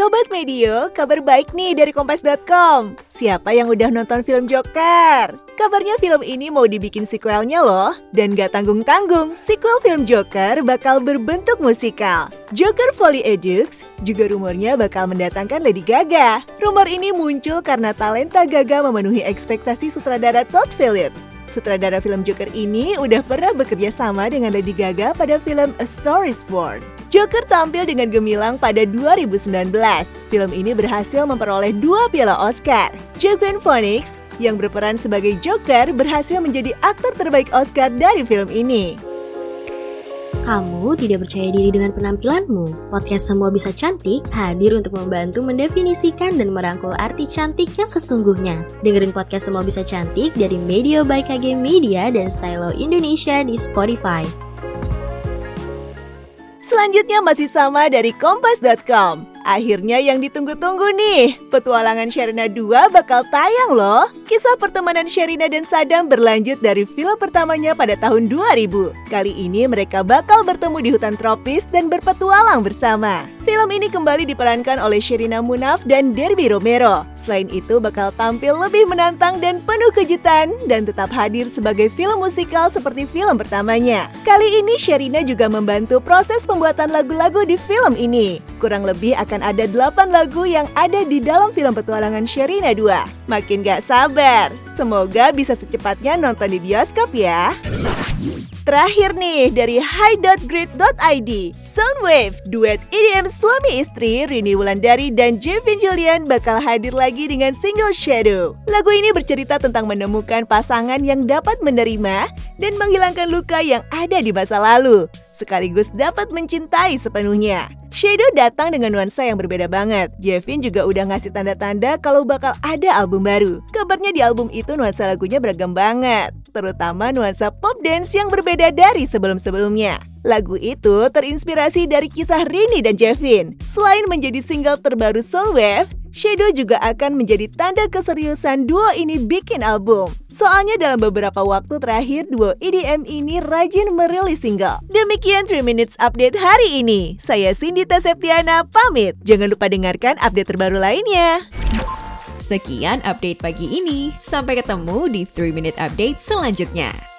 Sobat Medio, kabar baik nih dari Kompas.com. Siapa yang udah nonton film Joker? Kabarnya film ini mau dibikin sequelnya loh. Dan gak tanggung-tanggung, sequel film Joker bakal berbentuk musikal. Joker Folly Edux juga rumornya bakal mendatangkan Lady Gaga. Rumor ini muncul karena talenta Gaga memenuhi ekspektasi sutradara Todd Phillips. Sutradara film Joker ini udah pernah bekerja sama dengan Lady Gaga pada film A Star is Born. Joker tampil dengan gemilang pada 2019. Film ini berhasil memperoleh dua piala Oscar. Joaquin Phoenix yang berperan sebagai Joker berhasil menjadi aktor terbaik Oscar dari film ini. Kamu tidak percaya diri dengan penampilanmu? Podcast Semua Bisa Cantik hadir untuk membantu mendefinisikan dan merangkul arti cantik yang sesungguhnya. Dengerin podcast Semua Bisa Cantik dari Media by KG Media dan Stylo Indonesia di Spotify. Selanjutnya masih sama dari kompas.com. Akhirnya yang ditunggu-tunggu nih, petualangan Sherina 2 bakal tayang loh. Kisah pertemanan Sherina dan Sadam berlanjut dari film pertamanya pada tahun 2000. Kali ini mereka bakal bertemu di hutan tropis dan berpetualang bersama. Film ini kembali diperankan oleh Sherina Munaf dan Derby Romero. Selain itu bakal tampil lebih menantang dan penuh kejutan dan tetap hadir sebagai film musikal seperti film pertamanya. Kali ini Sherina juga membantu proses pembuatan lagu-lagu di film ini. Kurang lebih akan ada 8 lagu yang ada di dalam film petualangan Sherina 2. Makin gak sabar. Semoga bisa secepatnya nonton di bioskop ya. Terakhir nih dari high.grid.id Soundwave, duet EDM suami istri Rini Wulandari dan Jevin Julian bakal hadir lagi dengan single Shadow. Lagu ini bercerita tentang menemukan pasangan yang dapat menerima dan menghilangkan luka yang ada di masa lalu, sekaligus dapat mencintai sepenuhnya. Shadow datang dengan nuansa yang berbeda banget. Jevin juga udah ngasih tanda-tanda kalau bakal ada album baru. Kabarnya di album itu nuansa lagunya beragam banget, terutama nuansa pop dance yang berbeda dari sebelum-sebelumnya. Lagu itu terinspirasi dari kisah Rini dan Jevin. Selain menjadi single terbaru Soundwave, Shadow juga akan menjadi tanda keseriusan duo ini bikin album. Soalnya dalam beberapa waktu terakhir duo EDM ini rajin merilis single. Demikian 3 Minutes Update hari ini. Saya Cindy Septiana pamit. Jangan lupa dengarkan update terbaru lainnya. Sekian update pagi ini Sampai ketemu di 3 Minute Update selanjutnya